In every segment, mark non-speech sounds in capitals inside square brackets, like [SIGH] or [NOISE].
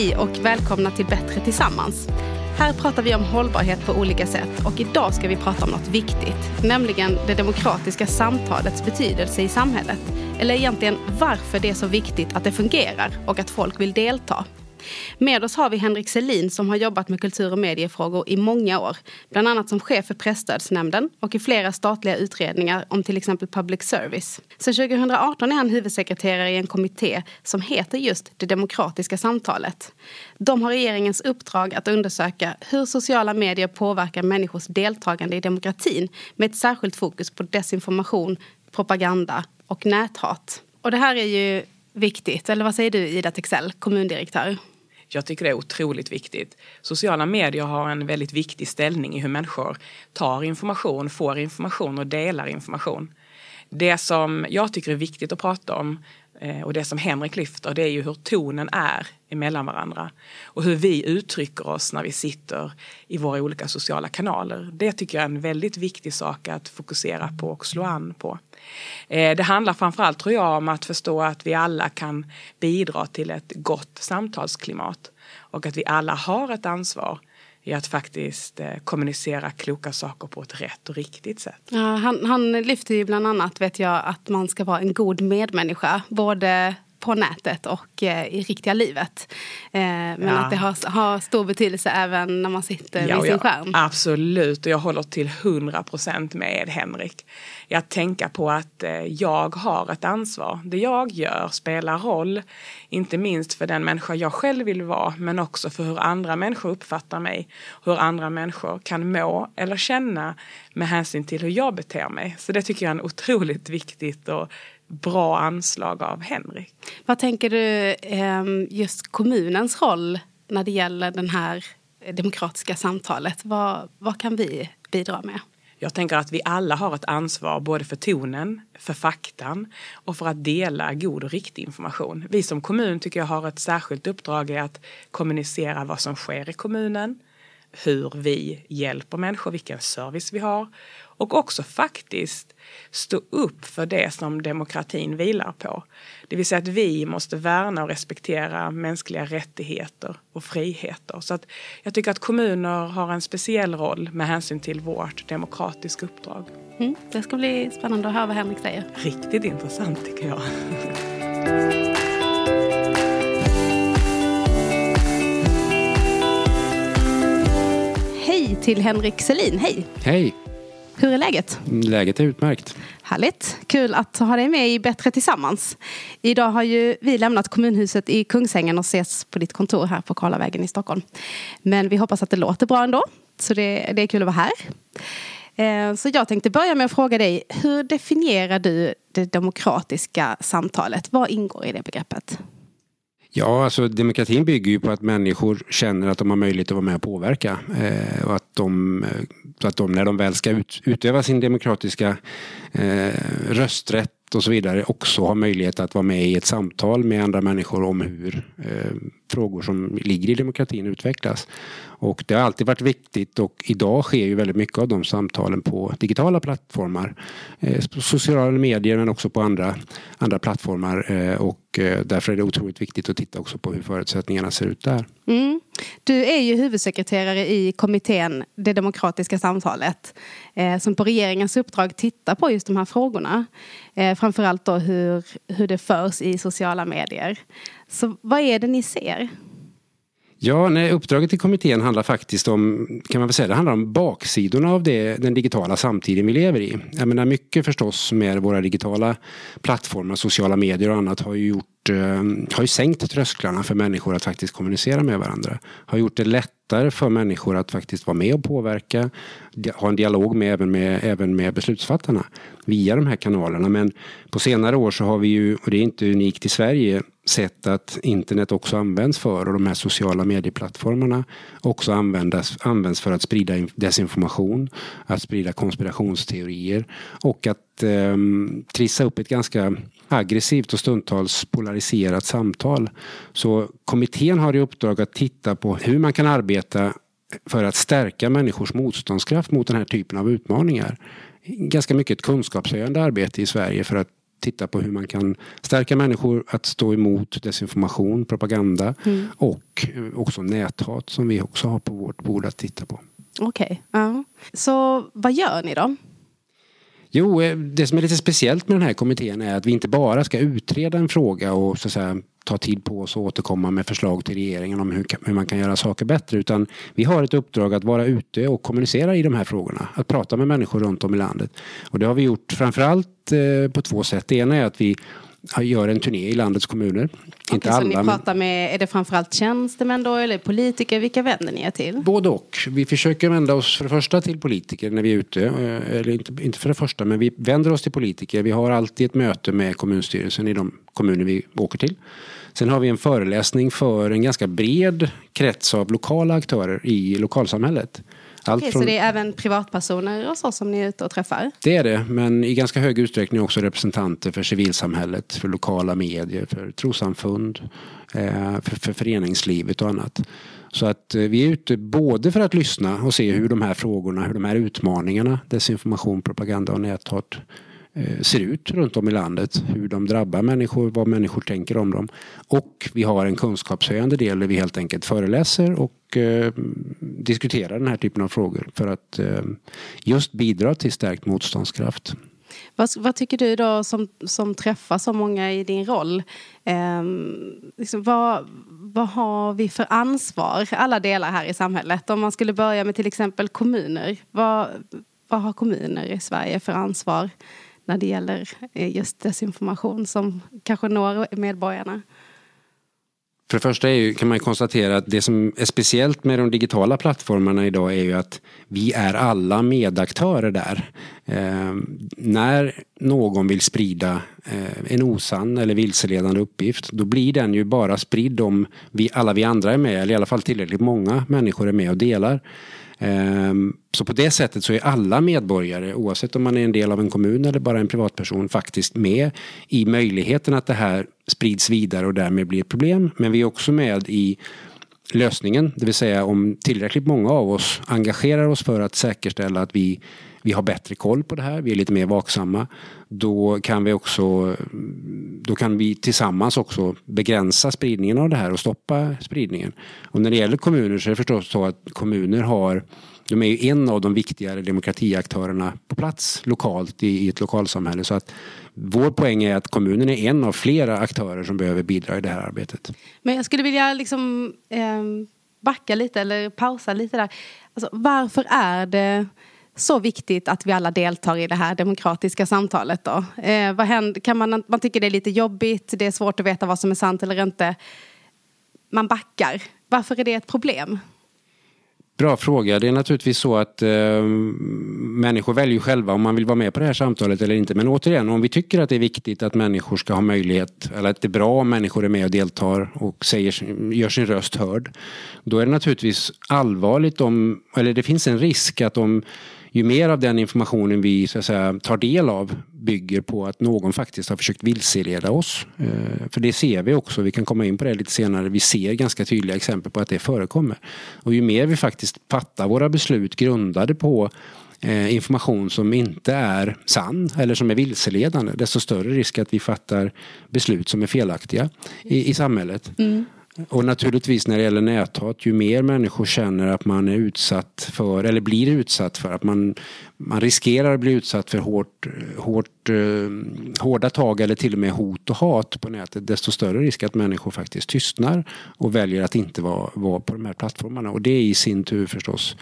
Hej och välkomna till Bättre tillsammans. Här pratar vi om hållbarhet på olika sätt och idag ska vi prata om något viktigt, nämligen det demokratiska samtalets betydelse i samhället. Eller egentligen varför det är så viktigt att det fungerar och att folk vill delta. Med oss har vi Henrik Selin som har jobbat med kultur och mediefrågor i många år. Bland annat som chef för Presstödsnämnden och i flera statliga utredningar om till exempel public service. Sedan 2018 är han huvudsekreterare i en kommitté som heter just Det demokratiska samtalet. De har regeringens uppdrag att undersöka hur sociala medier påverkar människors deltagande i demokratin med ett särskilt fokus på desinformation, propaganda och näthat. Och det här är ju viktigt, eller vad säger du Ida Texell, kommundirektör? Jag tycker det är otroligt viktigt. Sociala medier har en väldigt viktig ställning i hur människor tar information, får information och delar information. Det som jag tycker är viktigt att prata om Eh, och det som Henrik lyfter det är ju hur tonen är emellan varandra. Och hur vi uttrycker oss när vi sitter i våra olika sociala kanaler. Det tycker jag är en väldigt viktig sak att fokusera på och slå an på. Eh, det handlar framförallt tror jag om att förstå att vi alla kan bidra till ett gott samtalsklimat och att vi alla har ett ansvar i att faktiskt eh, kommunicera kloka saker på ett rätt och riktigt sätt. Ja, han, han lyfter ju bland annat vet jag, att man ska vara en god medmänniska. Både på nätet och eh, i riktiga livet. Eh, men ja. att det har, har, stor betydelse även när man sitter ja, vid sin skärm. Absolut, och jag håller till hundra procent med Henrik. Att tänka på att eh, jag har ett ansvar. Det jag gör spelar roll, inte minst för den människa jag själv vill vara, men också för hur andra människor uppfattar mig. Hur andra människor kan må eller känna med hänsyn till hur jag beter mig. Så det tycker jag är en otroligt viktigt och bra anslag av Henrik. Vad tänker du ehm, just kommunens roll när det gäller det här demokratiska samtalet? Vad, vad kan vi bidra med? Jag tänker att vi alla har ett ansvar både för tonen, för faktan och för att dela god och riktig information. Vi som kommun tycker jag har ett särskilt uppdrag i att kommunicera vad som sker i kommunen, hur vi hjälper människor, vilken service vi har och också faktiskt stå upp för det som demokratin vilar på. Det vill säga att vi måste värna och respektera mänskliga rättigheter och friheter. Så att jag tycker att kommuner har en speciell roll med hänsyn till vårt demokratiska uppdrag. Mm, det ska bli spännande att höra vad Henrik säger. Riktigt intressant tycker jag. [LAUGHS] Hej till Henrik Selin, hej! Hej! Hur är läget? Läget är utmärkt. Härligt. Kul att ha dig med i Bättre tillsammans. Idag har ju vi lämnat kommunhuset i Kungsängen och ses på ditt kontor här på Karlavägen i Stockholm. Men vi hoppas att det låter bra ändå. Så det, det är kul att vara här. Eh, så jag tänkte börja med att fråga dig, hur definierar du det demokratiska samtalet? Vad ingår i det begreppet? Ja, alltså demokratin bygger ju på att människor känner att de har möjlighet att vara med och påverka. Eh, och att de, eh, så att de när de väl ska ut, utöva sin demokratiska eh, rösträtt och så vidare också har möjlighet att vara med i ett samtal med andra människor om hur eh, frågor som ligger i demokratin utvecklas. Och det har alltid varit viktigt och idag sker ju väldigt mycket av de samtalen på digitala plattformar. Eh, på sociala medier men också på andra, andra plattformar. Eh, och eh, därför är det otroligt viktigt att titta också på hur förutsättningarna ser ut där. Mm. Du är ju huvudsekreterare i kommittén Det demokratiska samtalet som på regeringens uppdrag tittar på just de här frågorna. Framförallt då hur, hur det förs i sociala medier. Så vad är det ni ser? Ja, nej, uppdraget till kommittén handlar faktiskt om, kan man väl säga, det handlar om baksidorna av det, den digitala samtiden vi lever i. Jag menar mycket förstås med våra digitala plattformar, sociala medier och annat har ju gjort Eh, har ju sänkt trösklarna för människor att faktiskt kommunicera med varandra. Har gjort det lättare för människor att faktiskt vara med och påverka, ha en dialog med även med, även med beslutsfattarna via de här kanalerna. Men på senare år så har vi ju, och det är inte unikt i Sverige, sett att internet också används för och de här sociala medieplattformarna också användas, används för att sprida desinformation, att sprida konspirationsteorier och att eh, trissa upp ett ganska aggressivt och stundtals polariserat samtal. Så kommittén har i uppdrag att titta på hur man kan arbeta för att stärka människors motståndskraft mot den här typen av utmaningar. Ganska mycket ett kunskapshöjande arbete i Sverige för att titta på hur man kan stärka människor att stå emot desinformation, propaganda mm. och också näthat som vi också har på vårt bord att titta på. Okej. Okay. Ja. Så vad gör ni då? Jo, eh, det som är lite speciellt med den här kommittén är att vi inte bara ska utreda en fråga och så att säga, ta tid på oss och återkomma med förslag till regeringen om hur, hur, man kan göra saker bättre. Utan vi har ett uppdrag att vara ute och kommunicera i de här frågorna. Att prata med människor runt om i landet. Och det har vi gjort framförallt eh, på två sätt. Det ena är att vi gör en turné i landets kommuner. Okay, inte alla, så ni pratar med, är det framförallt tjänstemän då eller politiker? Vilka vänder ni er till? Både och. Vi försöker vända oss för det första till politiker när vi är ute. Eh, eller inte, inte för det första, men vi vänder oss till politiker. Vi har alltid ett möte med kommunstyrelsen i de kommuner vi åker till. Sen har vi en föreläsning för en ganska bred krets av lokala aktörer i lokalsamhället. Allt Okej, från... Så det är även privatpersoner och så som ni är ute och träffar? Det är det, men i ganska hög utsträckning också representanter för civilsamhället, för lokala medier, för trosamfund, eh, för, för föreningslivet och annat. Så att eh, vi är ute både för att lyssna och se hur de här frågorna, hur de här utmaningarna, desinformation, propaganda och näthat Eh, ser ut runt om i landet. Hur de drabbar människor, vad människor tänker om dem. Och vi har en kunskapshöjande del där vi helt enkelt föreläser och eh, diskuterar den här typen av frågor för att eh, just bidra till stärkt motståndskraft. Vad, vad, tycker du då som, som träffar så många i din roll? Eh, liksom vad, vad har vi för ansvar, alla delar här i samhället? Om man skulle börja med till exempel kommuner. Vad, vad har kommuner i Sverige för ansvar? När det gäller eh, just desinformation som kanske når medborgarna? För det första ju, kan man konstatera att det som är speciellt med de digitala plattformarna idag är ju att vi är alla medaktörer där. Eh, när någon vill sprida eh, en osann eller vilseledande uppgift då blir den ju bara spridd om vi, alla vi andra är med eller i alla fall tillräckligt många människor är med och delar. Ehm, så på det sättet så är alla medborgare, oavsett om man är en del av en kommun eller bara en privatperson, faktiskt med i möjligheten att det här sprids vidare och därmed blir ett problem. Men vi är också med i lösningen, det vill säga om tillräckligt många av oss engagerar oss för att säkerställa att vi vi har bättre koll på det här, vi är lite mer vaksamma. Då kan vi också då kan vi tillsammans också begränsa spridningen av det här och stoppa spridningen. Och när det gäller kommuner så är det förstås så att kommuner har de är ju en av de viktigare demokratiaktörerna på plats lokalt i, ett lokalsamhälle. Så att vår poäng är att kommunen är en av flera aktörer som behöver bidra i det här arbetet. Men jag skulle vilja liksom eh, backa lite eller pausa lite där. Alltså, varför är det så viktigt att vi alla deltar i det här demokratiska samtalet då? Eh, vad händer? Kan man, man tycker det är lite jobbigt, det är svårt att veta vad som är sant eller inte. Man backar. Varför är det ett problem? Bra fråga. Det är naturligtvis så att eh, människor väljer själva om man vill vara med på det här samtalet eller inte. Men återigen, om vi tycker att det är viktigt att människor ska ha möjlighet, eller att det är bra om människor är med och deltar och säger, gör sin röst hörd. Då är det naturligtvis allvarligt om, eller det finns en risk att om ju mer av den informationen vi så att säga, tar del av bygger på att någon faktiskt har försökt vilseleda oss. Eh, för det ser vi också, vi kan komma in på det lite senare, vi ser ganska tydliga exempel på att det förekommer. Och ju mer vi faktiskt fattar våra beslut grundade på eh, information som inte är sann eller som är vilseledande, desto större risk att vi fattar beslut som är felaktiga i, i samhället. Mm. Och naturligtvis när det gäller näthat, ju mer människor känner att man är utsatt för, eller blir utsatt för, att man, man riskerar att bli utsatt för hårt, hårt, eh, hårda tag eller till och med hot och hat på nätet, desto större risk att människor faktiskt tystnar och väljer att inte vara, vara på de här plattformarna. Och det är i sin tur förstås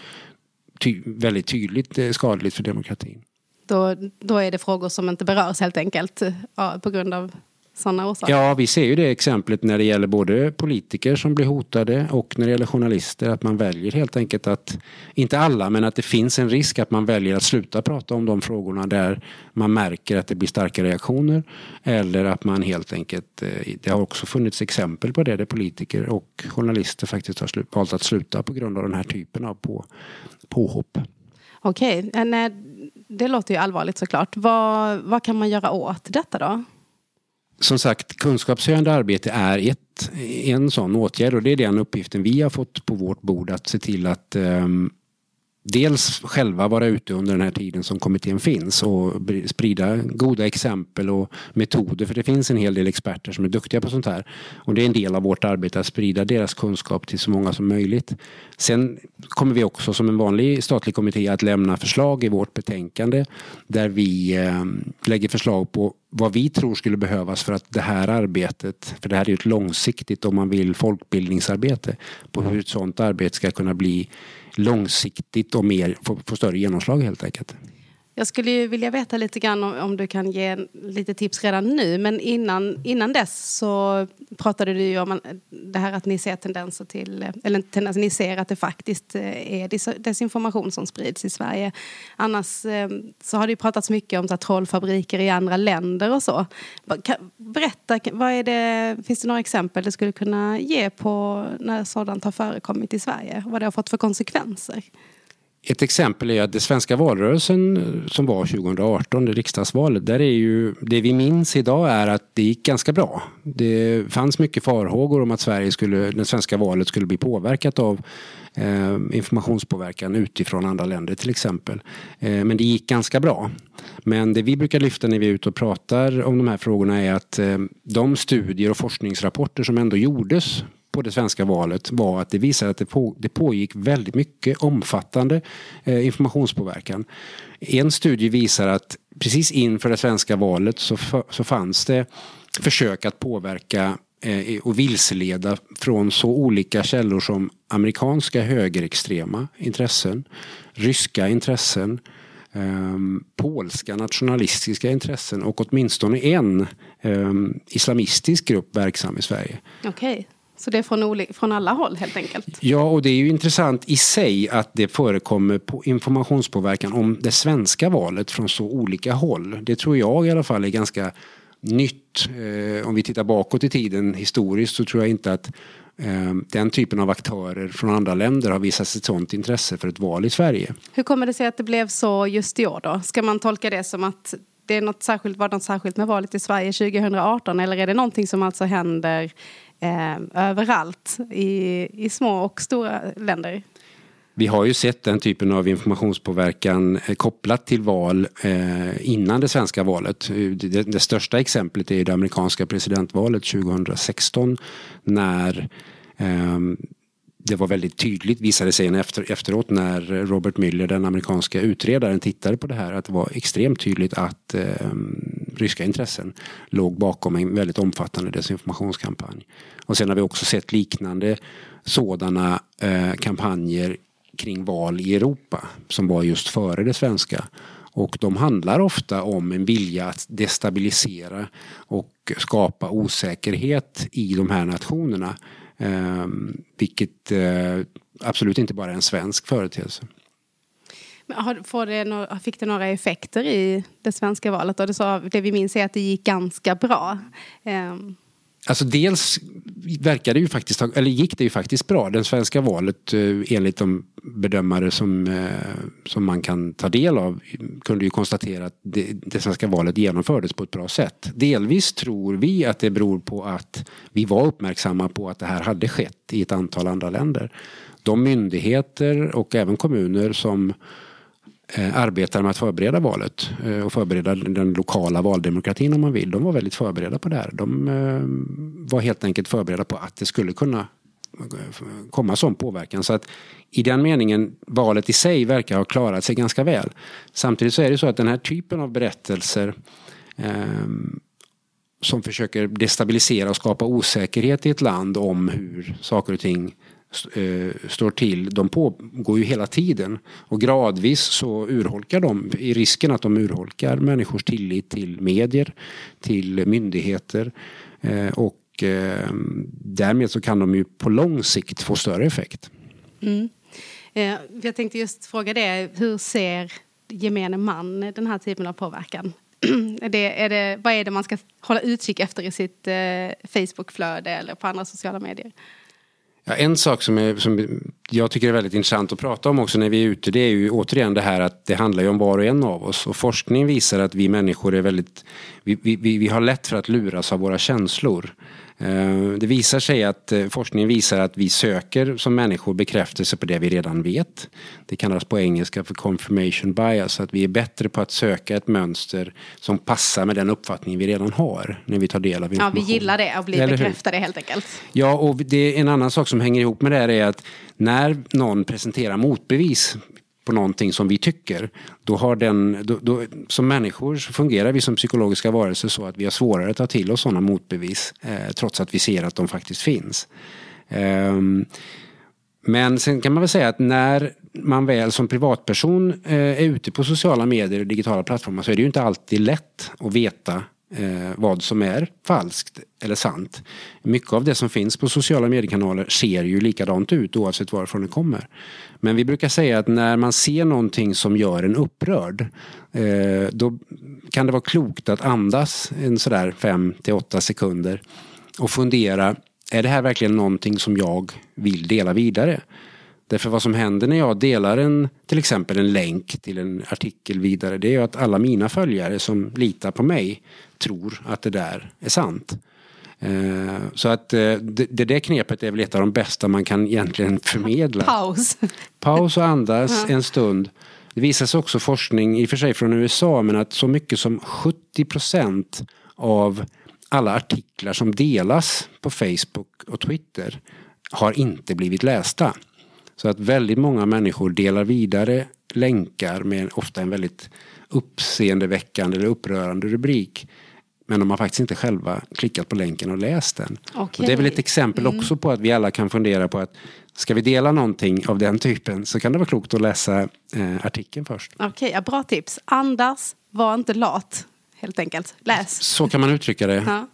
ty, väldigt tydligt eh, skadligt för demokratin. Då, då är det frågor som inte berörs helt enkelt ja, på grund av sådana orsaker? Ja, vi ser ju det exemplet när det gäller både politiker som blir hotade och när det gäller journalister. Att man väljer helt enkelt att, inte alla, men att det finns en risk att man väljer att sluta prata om de frågorna där man märker att det blir starka reaktioner. Eller att man helt enkelt, eh, det har också funnits exempel på det där politiker och journalister faktiskt har valt att sluta på grund av den här typen av på, påhopp. Okej, okay. det låter ju allvarligt såklart. Vad, vad kan man göra åt detta då? Som sagt, kunskapshöjande arbete är ett, en sån åtgärd och det är den uppgiften vi har fått på vårt bord att se till att um, dels själva vara ute under den här tiden som kommittén finns och sprida goda exempel och metoder. För det finns en hel del experter som är duktiga på sånt här. Och det är en del av vårt arbete att sprida deras kunskap till så många som möjligt. Sen kommer vi också som en vanlig statlig kommitté att lämna förslag i vårt betänkande där vi eh, lägger förslag på vad vi tror skulle behövas för att det här arbetet, för det här är ju ett långsiktigt om man vill folkbildningsarbete, på hur ett sådant arbete ska kunna bli långsiktigt och mer, få, få större genomslag helt enkelt. Jag skulle ju vilja veta lite grann om, om, du kan ge lite tips redan nu. Men innan, innan dess så pratade du ju om det här att ni ser tendenser till, eller tendenser, ni ser att det faktiskt eh, är desinformation som sprids i Sverige. Annars eh, så har det ju pratats mycket om så trollfabriker i andra länder och så. Berätta, vad är det, finns det några exempel du skulle kunna ge på när sådant har förekommit i Sverige? Vad det har fått för konsekvenser? Ett exempel är att det svenska valrörelsen eh, som var 2018, det riksdagsvalet, där är ju, det vi minns idag är att det gick ganska bra. Det fanns mycket farhågor om att Sverige skulle, det svenska valet skulle bli påverkat av eh, informationspåverkan utifrån andra länder till exempel. Eh, men det gick ganska bra. Men det vi brukar lyfta när vi är ute och pratar om de här frågorna är att eh, de studier och forskningsrapporter som ändå gjordes på det svenska valet var att det visade att det, på, det pågick väldigt mycket omfattande eh, informationspåverkan. En studie visar att precis inför det svenska valet så, så fanns det försök att påverka eh, och vilseleda från så olika källor som amerikanska högerextrema intressen, ryska intressen, Um, polska nationalistiska intressen och åtminstone en um, islamistisk grupp verksam i Sverige. Okay. Så det är från, från alla håll helt enkelt? Ja, och det är ju intressant i sig att det förekommer på informationspåverkan om det svenska valet från så olika håll. Det tror jag i alla fall är ganska nytt. Eh, om vi tittar bakåt i tiden historiskt så tror jag inte att eh, den typen av aktörer från andra länder har visat ett sådant intresse för ett val i Sverige. Hur kommer det sig att det blev så just i år då? Ska man tolka det som att det är något särskilt, var något särskilt med valet i Sverige 2018 eller är det någonting som alltså händer eh, överallt i, i små och stora länder. Vi har ju sett den typen av informationspåverkan eh, kopplat till val eh, innan det svenska valet. Eh, det, största exemplet är det amerikanska presidentvalet 2016 när ehm, det var väldigt tydligt, visade sig efter, efteråt när Robert Mueller, den amerikanska utredaren, tittade på det här att det var extremt tydligt att eh, ryska intressen låg bakom en väldigt omfattande desinformationskampanj. Och sen har vi också sett liknande sådana eh, kampanjer kring val i Europa som var just före det svenska. Och de handlar ofta om en vilja att destabilisera och skapa osäkerhet i de här nationerna. Eh, vilket eh, absolut inte bara är en svensk företeelse. Får det no fick det några effekter i det svenska valet? Och det, sa, det vi minns är att det gick ganska bra. Um. Alltså dels verkade ju faktiskt, eller gick det ju faktiskt bra. Det svenska valet eh, enligt de bedömare som, eh, som man kan ta del av kunde ju konstatera att det, det svenska valet genomfördes på ett bra sätt. Delvis tror vi att det beror på att vi var uppmärksamma på att det här hade skett i ett antal andra länder. De myndigheter och även kommuner som Eh, arbetade arbetar med att förbereda valet eh, och förbereda den lokala valdemokratin om man vill. De var väldigt förberedda på det här. De eh, var helt enkelt förberedda på att det skulle kunna komma sån påverkan. Så att i den meningen, valet i sig verkar ha klarat sig ganska väl. Samtidigt så är det så att den här typen av berättelser eh, som försöker destabilisera och skapa osäkerhet i ett land om hur saker och ting Eh, Eh, står till, de pågår ju hela tiden. Och gradvis så urholkar de, i risken att de urholkar människors tillit till medier, till myndigheter. Eh, och eh, därmed så kan de ju på lång sikt få större effekt. Mm. Eh, jag tänkte just fråga det, hur ser gemene man den här typen av påverkan? [CLEARS THROAT] är det, är det, vad är det man ska hålla utkik efter i sitt eh, Facebookflöde eller på andra sociala medier? Ja, en sak som, är, som jag tycker är väldigt intressant att prata om också när vi är ute det är ju återigen det här att det handlar ju om var och en av oss och forskning visar att vi människor är väldigt vi, vi, vi har lätt för att luras av våra känslor. Eh, det visar sig att eh, forskningen visar att vi söker som människor bekräftelse på det vi redan vet. Det kallas på engelska för confirmation bias, att vi är bättre på att söka ett mönster som passar med den uppfattning vi redan har när vi tar del av information. Ja, vi gillar det och blir bekräftade helt enkelt. Ja, och det är en annan sak som hänger ihop med det här är att när någon presenterar motbevis på någonting som vi tycker, då har den, då, då, som människor så fungerar vi som psykologiska varelser så att vi har svårare att ta till oss sådana motbevis eh, trots att vi ser att de faktiskt finns. Um, men sen kan man väl säga att när man väl som privatperson eh, är ute på sociala medier och digitala plattformar så är det ju inte alltid lätt att veta eh, vad som är falskt eller sant. Mycket av det som finns på sociala mediekanaler ser ju likadant ut oavsett varifrån det kommer. Men vi brukar säga att när man ser någonting som gör en upprörd eh, då kan det vara klokt att andas en sådär 5 till 8 sekunder och fundera är det här verkligen någonting som jag vill dela vidare? Därför vad som händer när jag delar en, till exempel en länk till en artikel vidare, det är att alla mina följare som litar på mig tror att det där är sant. Eh, så att eh, det, det där knepet är väl ett av de bästa man kan egentligen förmedla. Paus. Paus och andas en stund. Det visar sig också forskning, i och för sig från USA, men att så mycket som 70 procent av alla artiklar som delas på Facebook och Twitter har inte blivit lästa. Så att väldigt många människor delar vidare länkar med ofta en väldigt uppseendeväckande eller upprörande rubrik. Men de har faktiskt inte själva klickat på länken och läst den. Okay. Och det är väl ett exempel mm. också på att vi alla kan fundera på att ska vi dela någonting av den typen så kan det vara klokt att läsa eh, artikeln först. Okej, okay, bra tips. Andas, var inte lat helt enkelt. Läs. Så kan man uttrycka det. Ja.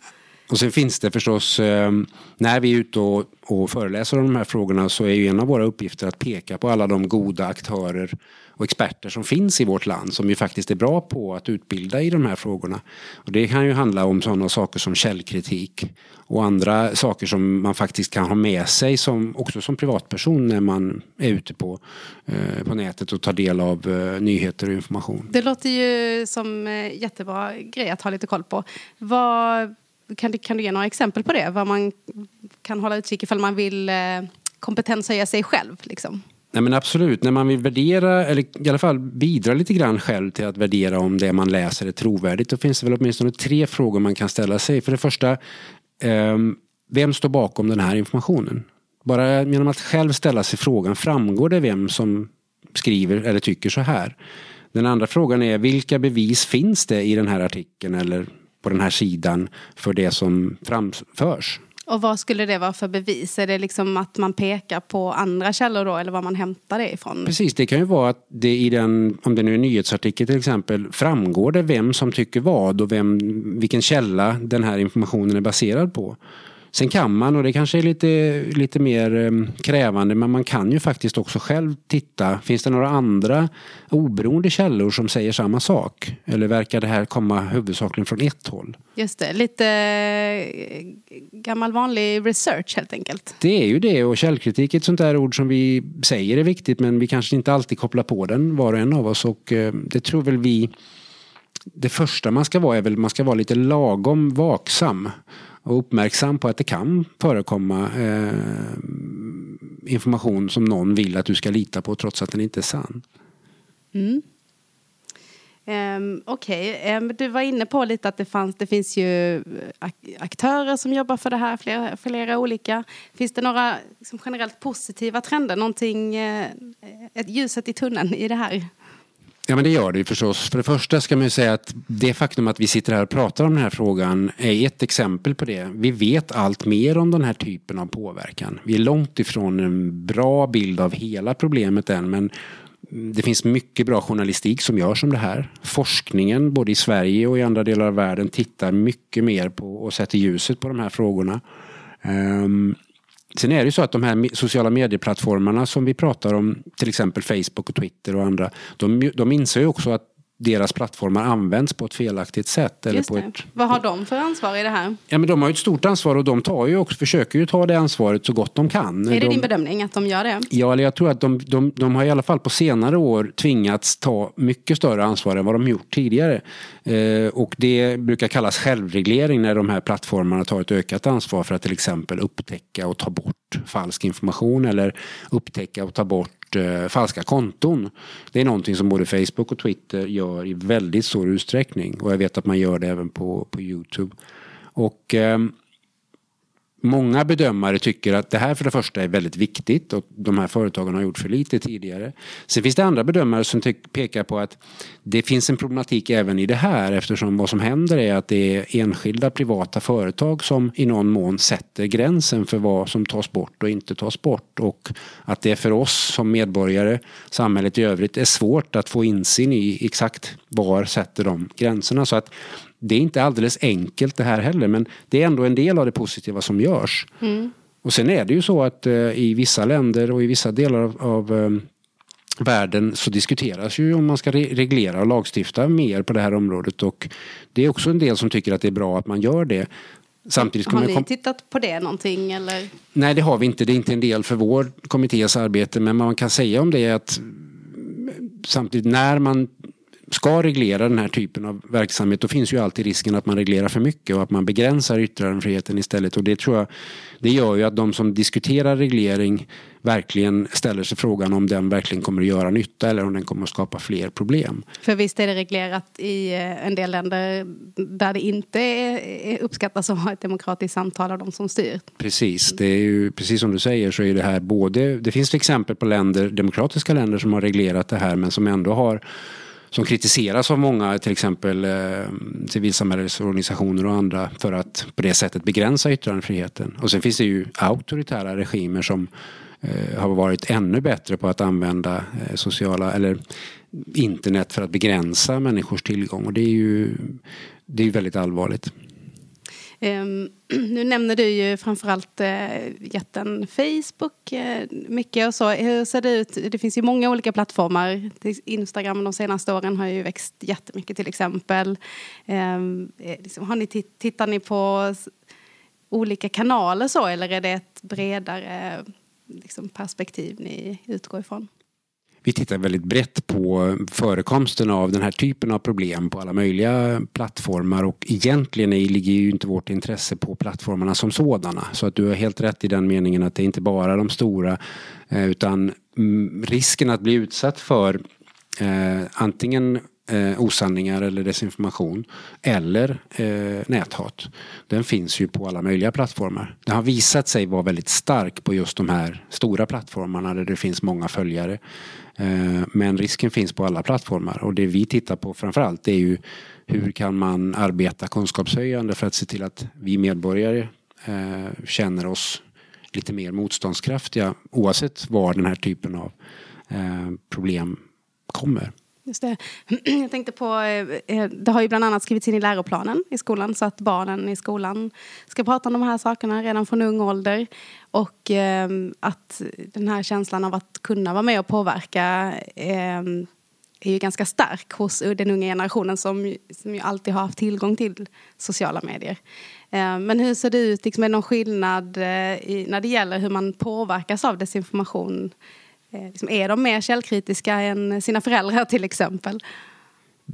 Och sen finns det förstås, eh, när vi är ute och, och föreläser om de här frågorna så är ju en av våra uppgifter att peka på alla de goda aktörer och experter som finns i vårt land som ju faktiskt är bra på att utbilda i de här frågorna. Och det kan ju handla om sådana saker som källkritik och andra saker som man faktiskt kan ha med sig som, också som privatperson när man är ute på, eh, på nätet och tar del av eh, nyheter och information. Det låter ju som eh, jättebra grej att ha lite koll på. Vad, kan, du, kan du ge några exempel på det? Vad man kan hålla utkik ifall man vill eh, kompetenshöja sig själv? Liksom? Nej men absolut, när man vill värdera eller i alla fall bidra lite grann själv till att värdera om det man läser är trovärdigt. Då finns det väl åtminstone tre frågor man kan ställa sig. För det första, ehm, vem står bakom den här informationen? Bara genom att själv ställa sig frågan, framgår det vem som skriver eller tycker så här? Den andra frågan är, vilka bevis finns det i den här artikeln eller på den här sidan för det som framförs? Och vad skulle det vara för bevis? Är det liksom att man pekar på andra källor då eller var man hämtar det ifrån? Precis, det kan ju vara att det i den, om det nu är en nyhetsartikel till exempel, framgår det vem som tycker vad och vem, vilken källa den här informationen är baserad på. Sen kan man, och det kanske är lite, lite mer ehm, krävande, men man kan ju faktiskt också själv titta. Finns det några andra oberoende källor som säger samma sak? Eller verkar det här komma huvudsakligen från ett håll? Just det, lite eh, gammal vanlig research helt enkelt. Det är ju det och källkritik är ett sånt där ord som vi säger är viktigt men vi kanske inte alltid kopplar på den var och en av oss och eh, det tror väl vi det första man ska vara är väl man ska vara lite lagom vaksam och uppmärksam på att det kan förekomma eh, information som någon vill att du ska lita på trots att den inte är sann. Mm. Um, Okej, okay. um, du var inne på lite att det, fanns, det finns ju eh, aktörer som jobbar för det här, flera, flera olika. Finns det några liksom, generellt positiva trender, någonting, uh, ett ljuset i tunneln i det här? Ja men det gör det ju förstås. För det första ska man ju säga att det faktum att vi sitter här och pratar om den här frågan är ett exempel på det. Vi vet allt mer om den här typen av påverkan. Vi är långt ifrån en bra bild av hela problemet än men det finns mycket bra journalistik som görs om det här. Forskningen både i Sverige och i andra delar av världen tittar mycket mer på och sätter ljuset på de här frågorna. Um, Sen är det ju så att de här sociala medieplattformarna som vi pratar om, till exempel Facebook och Twitter och andra, de, de inser ju också att deras plattformar används på ett felaktigt sätt. Eller på ett, Vad har de för ansvar i det här? ja, men de har ett stort ansvar och de tar ju också, försöker ju ta det ansvaret så gott de kan. Är det de, din bedömning att de gör det? Ja, eller jag tror att de, de, de har i alla fall på senare år tvingats ta mycket större ansvar än vad de gjort tidigare. Eh, och det brukar kallas självreglering när de här plattformarna tar ett ökat ansvar för att till exempel upptäcka och ta bort falsk information eller upptäcka och ta bort eh, falska konton. Det är någonting som både Facebook och Twitter gör i väldigt stor utsträckning och jag vet att man gör det även på, på Youtube. Och ehm, Många bedömare tycker att det här för det första är väldigt viktigt och de här företagen har gjort för lite tidigare. Sen finns det andra bedömare som pekar på att det finns en problematik även i det här eftersom vad som händer är att det är enskilda privata företag som i någon mån sätter gränsen för vad som tas bort och inte tas bort och att det för oss som medborgare, samhället i övrigt, är svårt att få insyn i exakt var sätter de gränserna. Så att det är inte alldeles enkelt det här heller men det är ändå en del av det positiva som görs. Mm. Och sen är det ju så att eh, i vissa länder och i vissa delar av, av eh, världen så diskuteras ju om man ska re reglera och lagstifta mer på det här området och det är också en del som tycker att det är bra att man gör det. Samtidigt Har ni tittat på det någonting eller? Nej det har vi inte, det är inte en del för vår kommittés arbete men man kan säga om det är att samtidigt när man ska reglera den här typen av verksamhet då finns ju alltid risken att man reglerar för mycket och att man begränsar yttrandefriheten istället. Och det tror jag, det gör ju att de som diskuterar reglering verkligen ställer sig frågan om den verkligen kommer att göra nytta eller om den kommer att skapa fler problem. För visst är det reglerat i eh, en del länder där det inte är uppskattas att ha ett demokratiskt samtal av de som styr. Precis, det är ju precis som du säger så är det här både, det finns exempel på länder, demokratiska länder som har reglerat det här men som ändå har som kritiseras av många, till exempel eh, civilsamhällesorganisationer och andra för att på det sättet begränsa yttrandefriheten. Och sen finns det ju auktoritära regimer som eh, har varit ännu bättre på att använda eh, sociala eller internet för att begränsa människors tillgång och det är ju det är väldigt allvarligt. Um, [CLEARS THROAT] nu nämner du ju framförallt uh, jätten Facebook uh, mycket och så. Hur ser det ut? Det finns ju många olika plattformar. Instagram de senaste åren har ju växt jättemycket till exempel. Um, liksom, har ni tittar ni på olika kanaler så eller är det ett bredare liksom, perspektiv ni utgår ifrån? Vi tittar väldigt brett på förekomsten av den här typen av problem på alla möjliga plattformar och egentligen ligger ju inte vårt intresse på plattformarna som sådana. Så att du har helt rätt i den meningen att det är inte bara de stora eh, utan mm, risken att bli utsatt för eh, antingen eh, osanningar eller desinformation eller eh, näthat. Den finns ju på alla möjliga plattformar. Den har visat sig vara väldigt stark på just de här stora plattformarna där det finns många följare. Eh, men risken finns på alla plattformar och det vi tittar på framförallt är ju hur kan man arbeta kunskapshöjande för att se till att vi medborgare eh, känner oss lite mer motståndskraftiga oavsett var den här typen av eh, problem kommer. Just det. [CLEARS THROAT] Jag tänkte på, eh, eh, det har ju bland annat skrivits in i läroplanen i skolan så att barnen i skolan ska prata om de här sakerna redan från ung ålder. Och eh, att den här känslan av att kunna vara med och påverka är ju ganska stark hos den unga generationen som, som ju alltid har haft tillgång till sociala medier. Men hur ser det ut, liksom, är det någon skillnad när det gäller hur man påverkas av desinformation? Eh, liksom, är de mer källkritiska än sina föräldrar till exempel?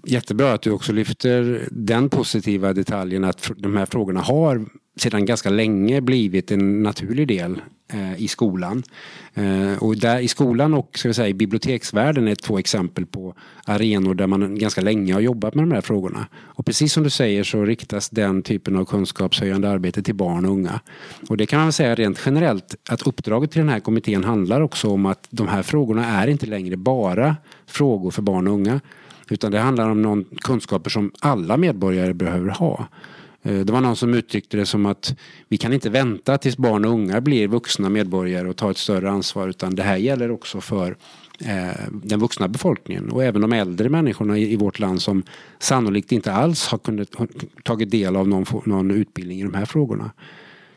Jättebra att du också lyfter den positiva detaljen att de här frågorna har sedan ganska länge blivit en naturlig del eh, i skolan. Eh, och där i skolan och ska vi säga, i biblioteksvärlden är två exempel på arenor där man ganska länge har jobbat med de här frågorna. Och precis som du säger så riktas den typen av kunskapshöjande arbete till barn och unga. Och det kan man säga rent generellt att uppdraget till den här kommittén handlar också om att de här frågorna är inte längre bara frågor för barn och unga. Utan det handlar om någon kunskaper som alla medborgare behöver ha. Eh, det var någon som uttryckte det som att vi kan inte vänta tills barn och unga blir vuxna medborgare och tar ett större ansvar utan det här gäller också för eh, den vuxna befolkningen och även de äldre människorna i vårt land som sannolikt inte alls har kunnat tagit del av någon, någon utbildning i de här frågorna.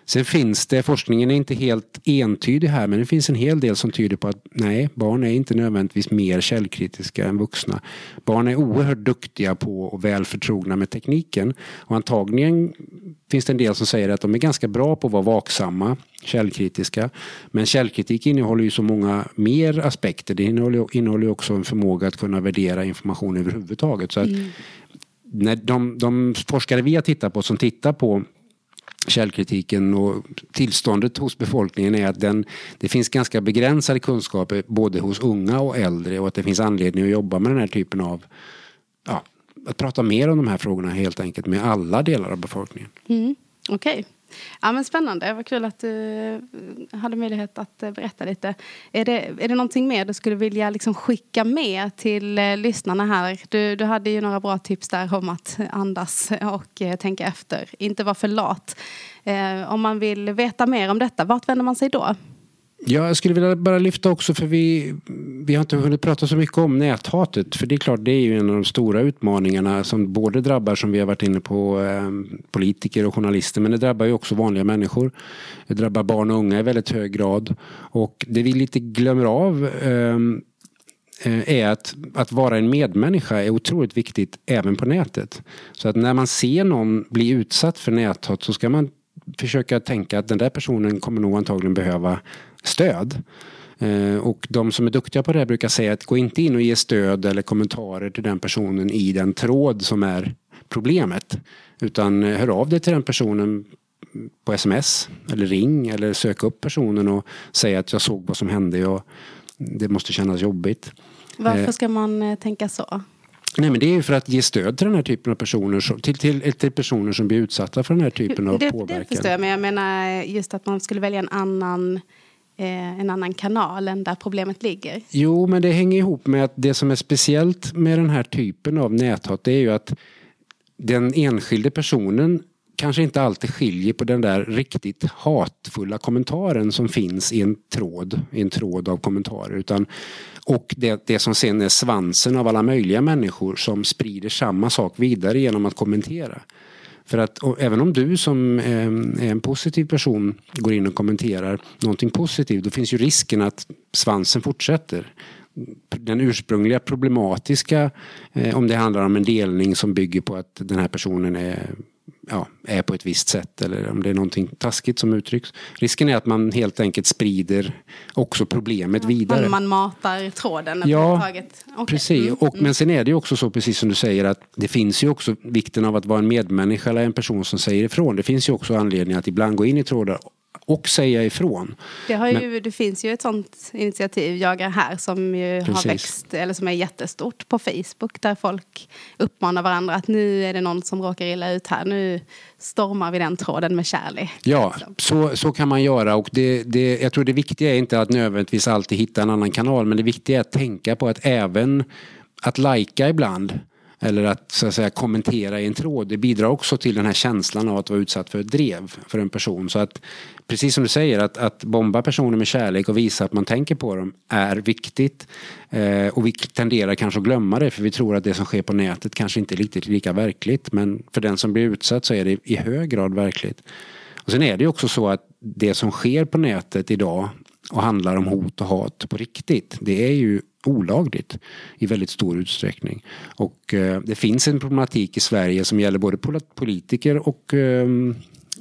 Sen finns det, forskningen är inte helt entydig här, men det finns en hel del som tyder på att nej, barn är inte nödvändigtvis mer källkritiska än vuxna. Barn är oerhört duktiga på och väl förtrogna med tekniken. Och antagligen finns det en del som säger att de är ganska bra på att vara vaksamma, källkritiska. Men källkritik innehåller ju så många mer aspekter. Det innehåller, innehåller också en förmåga att kunna värdera information överhuvudtaget. Så att mm. när de, de forskare vi har tittat på som tittar på källkritiken och tillståndet hos befolkningen är att den, det finns ganska begränsade kunskaper både hos unga och äldre och att det finns anledning att jobba med den här typen av ja, att prata mer om de här frågorna helt enkelt med alla delar av befolkningen. Mm, Okej. Okay. Ja, men spännande, vad kul att du eh, hade möjlighet att eh, berätta lite. Är det, är det någonting mer du skulle vilja liksom skicka med till eh, lyssnarna här? Du, du hade ju några bra tips där om att andas och eh, tänka efter, inte vara för lat. om man vill veta mer om detta, vart vänder man sig då? Ja, jag skulle vilja bara lyfta också för vi, vi har inte hunnit prata så mycket om näthatet. För det är klart, det är ju en av de stora utmaningarna som både drabbar, som vi har varit inne på, eh, politiker och journalister. Men det drabbar ju också vanliga människor. Det drabbar barn och unga i väldigt hög grad. Och det vi lite glömmer av ehm, eh, är att, att vara en medmänniska är otroligt viktigt även på nätet. Så att när man ser någon bli utsatt för näthat så ska man försöka tänka att den där personen kommer nog antagligen behöva stöd. Eh, och de som är duktiga på det här brukar säga att gå inte in och ge stöd eller kommentarer till den personen i den tråd som är problemet. Utan eh, hör av dig till den personen på sms eller ring eller sök upp personen och säg att jag såg vad som hände och det måste kännas jobbigt. Varför eh, ska man tänka så? Nej men det är för att ge stöd till den här typen av personer, till, till, till personer som blir utsatta för den här typen av det, påverkan. Det förstår jag, men jag menar just att man skulle välja en annan eh, en annan kanal än där problemet ligger. Jo, men det hänger ihop med att det som är speciellt med den här typen av näthat det är ju att den enskilde personen kanske inte alltid skiljer på den där riktigt hatfulla kommentaren som finns i en tråd, i en tråd av kommentarer. Utan, och det, det som sen är svansen av alla möjliga människor som sprider samma sak vidare genom att kommentera. För att även om du som eh, är en positiv person går in och kommenterar någonting positivt då finns ju risken att svansen fortsätter. Den ursprungliga problematiska, eh, om det handlar om en delning som bygger på att den här personen är ja, är på ett visst sätt eller om det är någonting taskigt som uttrycks. Risken är att man helt enkelt sprider också problemet ja, vidare. Man matar tråden Ja, okay. precis. Mm. Och, mm. Men sen är det ju också så, precis som du säger, att det finns ju också vikten av att vara en medmänniska eller en person som säger ifrån. Det finns ju också anledning att ibland gå in i trådar och säga ifrån. Det, har ju, Men, det finns ju ett sånt initiativ, Jag är här, som ju har växt, eller som är jättestort på Facebook där folk uppmanar varandra att nu är det någon som råkar illa ut här. Nu stormar vi den tråden med kärlek. Ja, så, så kan man göra och det, det, jag tror det viktiga är inte att nödvändigtvis alltid hitta en annan kanal men det viktiga är att tänka på att även att lajka ibland eller att, så att säga, kommentera i en tråd. Det bidrar också till den här känslan av att vara utsatt för ett drev för en person. Så att precis som du säger, att, att bomba personer med kärlek och visa att man tänker på dem är viktigt. Eh, och vi tenderar kanske att glömma det för vi tror att det som sker på nätet kanske inte är riktigt lika verkligt. Men för den som blir utsatt så är det i hög grad verkligt. Och sen är det ju också så att det som sker på nätet idag och handlar om hot och hat på riktigt. Det är ju olagligt i väldigt stor utsträckning. Och eh, det finns en problematik i Sverige som gäller både politiker och eh,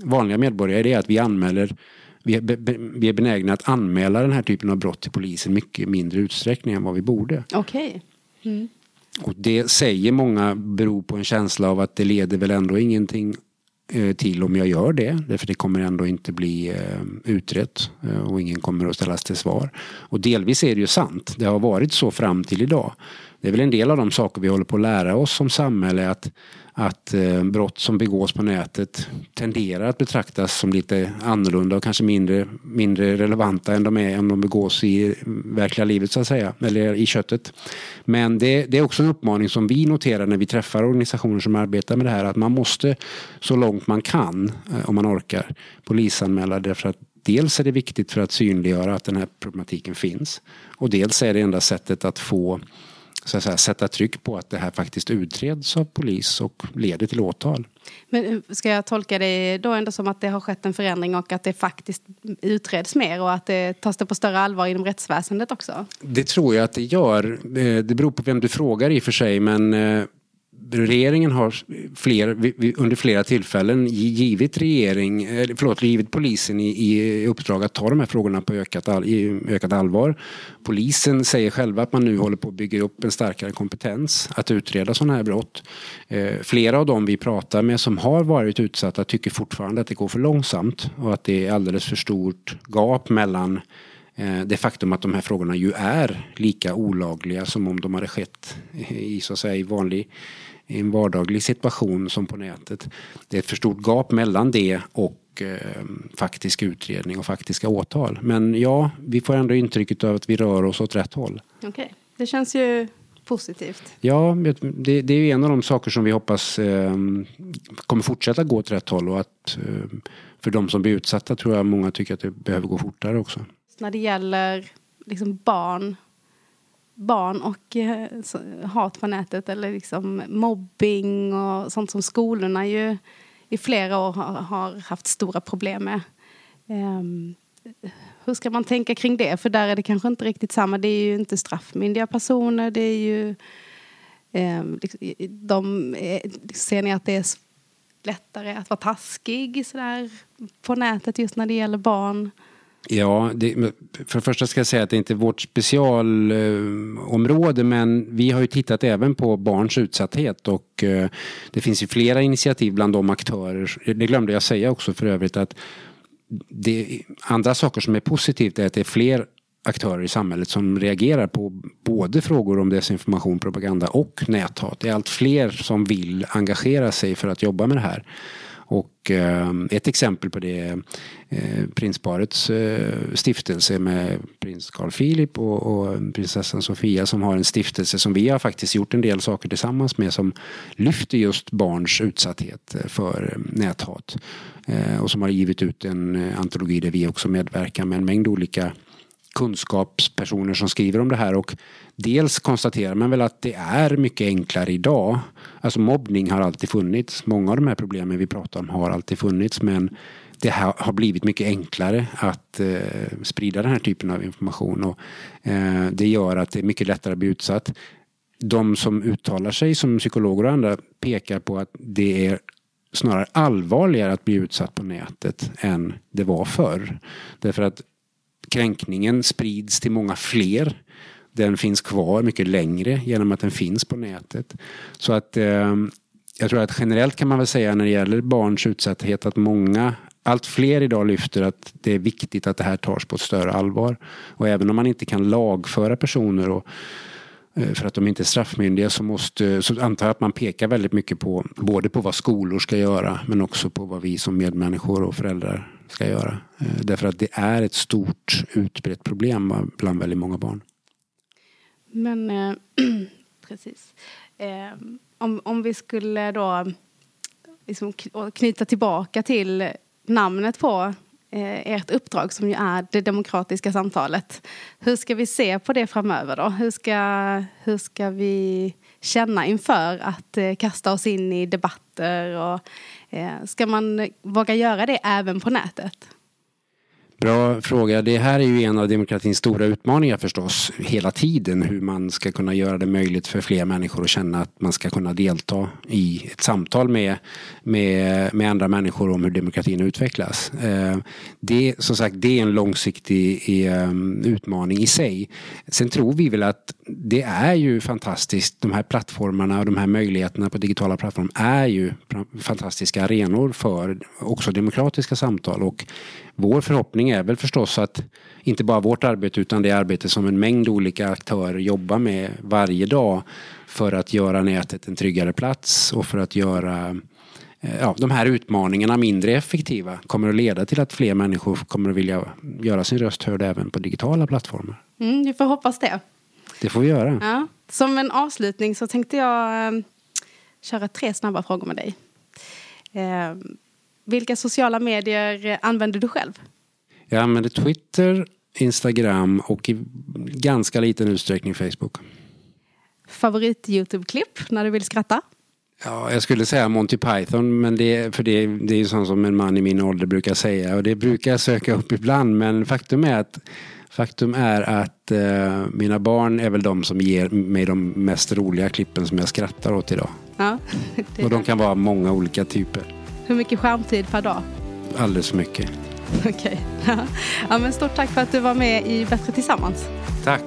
vanliga medborgare. Det är att vi anmäler vi är, vi är benägna att anmäla den här typen av brott till polisen mycket mindre utsträckning än vad vi borde. Okej. Okay. Mm. Och det säger många beror på en känsla av att det leder väl ändå ingenting Eh, till om jag gör det. Därför det kommer ändå inte bli eh, utrett eh, och ingen kommer att ställas till svar. Och delvis är det ju sant. Det har varit så fram till idag. Det är väl en del av de saker vi håller på att lära oss som samhälle att att eh, brott som begås på nätet tenderar att betraktas som lite annorlunda och kanske mindre, mindre relevanta än de är om de begås i verkliga livet så att säga, eller i köttet. Men det, det är också en uppmaning som vi noterar när vi träffar organisationer som arbetar med det här att man måste så långt man kan, eh, om man orkar, polisanmäla därför att dels är det viktigt för att synliggöra att den här problematiken finns och dels är det enda sättet att få så att säga, sätta tryck på att det här faktiskt utreds av polis och leder till åtal. Men eh, ska jag tolka det då ändå som att det har skett en förändring och att det faktiskt utreds mer och att det tas det på större allvar inom rättsväsendet också? Det tror jag att det gör. Eh, det beror på vem du frågar i och för sig men eh, regeringen har fler, under flera tillfällen givit, regering, eh, förlåt, givit polisen i, i uppdrag att ta de här frågorna på ökat, all, i ökat allvar. Polisen säger själva att man nu håller på att bygga upp en starkare kompetens att utreda sådana här brott. Eh, flera av dem vi pratar med som har varit utsatta tycker fortfarande att det går för långsamt och att det är alldeles för stort gap mellan eh, det faktum att de här frågorna ju är lika olagliga som om de hade skett i så att säga vanlig i en vardaglig situation som på nätet. Det är ett för stort gap mellan det och eh, faktisk utredning och faktiska åtal. Men ja, vi får ändå intrycket av att vi rör oss åt rätt håll. Okej, okay. det känns ju positivt. Ja, det, det, är en av de saker som vi hoppas eh, kommer fortsätta gå åt rätt håll och att eh, för de som blir utsatta tror jag många tycker att det behöver gå fortare också. När det gäller liksom barn barn och eh, hat på nätet eller liksom mobbing och sånt som skolorna ju i flera år har, har haft stora problem med. Um, hur ska man tänka kring det? För där är det kanske inte riktigt samma. Det är ju inte straffmyndiga personer. Det är ju... Ehm, liksom, de, eh, ser ni att det är lättare att vara taskig sådär, på nätet just när det gäller barn? Ja, det, för det första ska jag säga att det inte är vårt specialområde men vi har ju tittat även på barns utsatthet och eh, det finns ju flera initiativ bland de aktörer, det glömde jag säga också för övrigt att det, andra saker som är positivt är att det är fler aktörer i samhället som reagerar på både frågor om desinformation, propaganda och näthat. Det är allt fler som vill engagera sig för att jobba med det här. Och eh, ett exempel på det är eh, prinsparets eh, stiftelse med prins Carl Philip och, och, prinsessan Sofia som har en stiftelse som vi har faktiskt gjort en del saker tillsammans med som lyfter just barns utsatthet eh, för ehm, näthat. Eh, och som har givit ut en eh, antologi där vi också medverkar med en mängd olika kunskapspersoner som skriver om det här och dels konstaterar man väl att det är mycket enklare idag. Alltså mobbning har alltid funnits. Många av de här problemen vi pratar om har alltid funnits men det har blivit mycket enklare att eh, sprida den här typen av information och eh, det gör att det är mycket lättare att bli utsatt. De som uttalar sig som psykologer och andra pekar på att det är snarare allvarligare att bli utsatt på nätet än det var förr. Därför att kränkningen sprids till många fler. Den finns kvar mycket längre genom att den finns på nätet. Så att eh, jag tror att generellt kan man väl säga när det gäller barns utsatthet att många allt fler idag lyfter att det är viktigt att det här tas på ett större allvar. Och även om man inte kan lagföra personer och eh, för att de inte är straffmyndiga så, måste, så antar jag att man pekar väldigt mycket på både på vad skolor ska göra men också på vad vi som medmänniskor och föräldrar ska göra. Eh, därför att det är ett stort utbrett problem bland väldigt många barn. Men eh, [CLEARS THROAT] precis. Eh, om, om vi skulle då liksom knyta tillbaka till namnet på Eh, ert uppdrag som ju är det demokratiska samtalet. Hur ska vi se på det framöver då? Hur ska, hur ska vi känna inför att eh, kasta oss in i debatter och eh, ska man våga göra det även på nätet? Bra fråga. Det här är ju en av demokratins stora utmaningar förstås. Hela tiden hur man ska kunna göra det möjligt för fler människor att känna att man ska kunna delta i ett samtal med, med, med andra människor om hur demokratin utvecklas. Eh, det, som sagt, det är en långsiktig ehm, utmaning i sig. Sen tror vi väl att det är ju fantastiskt. De här plattformarna och de här möjligheterna på digitala plattformar är ju fantastiska arenor för också demokratiska samtal och vår förhoppning är väl förstås att inte bara vårt arbete utan det arbete som en mängd olika aktörer jobbar med varje dag för att göra nätet en tryggare plats och för att göra eh, ja, de här utmaningarna mindre effektiva kommer att leda till att fler människor kommer att vilja göra sin röst hörd även på digitala plattformar. Mm, vi får hoppas det. Det får vi göra. Ja. Som en avslutning så tänkte jag eh, köra tre snabba frågor med dig. Eh, vilka sociala medier använder du själv? Jag använder Twitter, Instagram och i ganska liten utsträckning Facebook. Favorit Youtube-klipp när du vill skratta? Ja, jag skulle säga Monty Python, men det, för det, det är ju sånt som en man i min ålder brukar säga. Och det brukar jag söka upp ibland, men faktum är att Faktum är att eh, mina barn är väl de som ger mig de mest roliga klippen som jag skrattar åt idag. Ja, [LAUGHS] och de kan vara många olika typer. Hur mycket skärmtid per dag? Alldeles för mycket. [LAUGHS] Okej. Okay. Ja, men stort tack för att du var med i Bättre Tillsammans. Tack.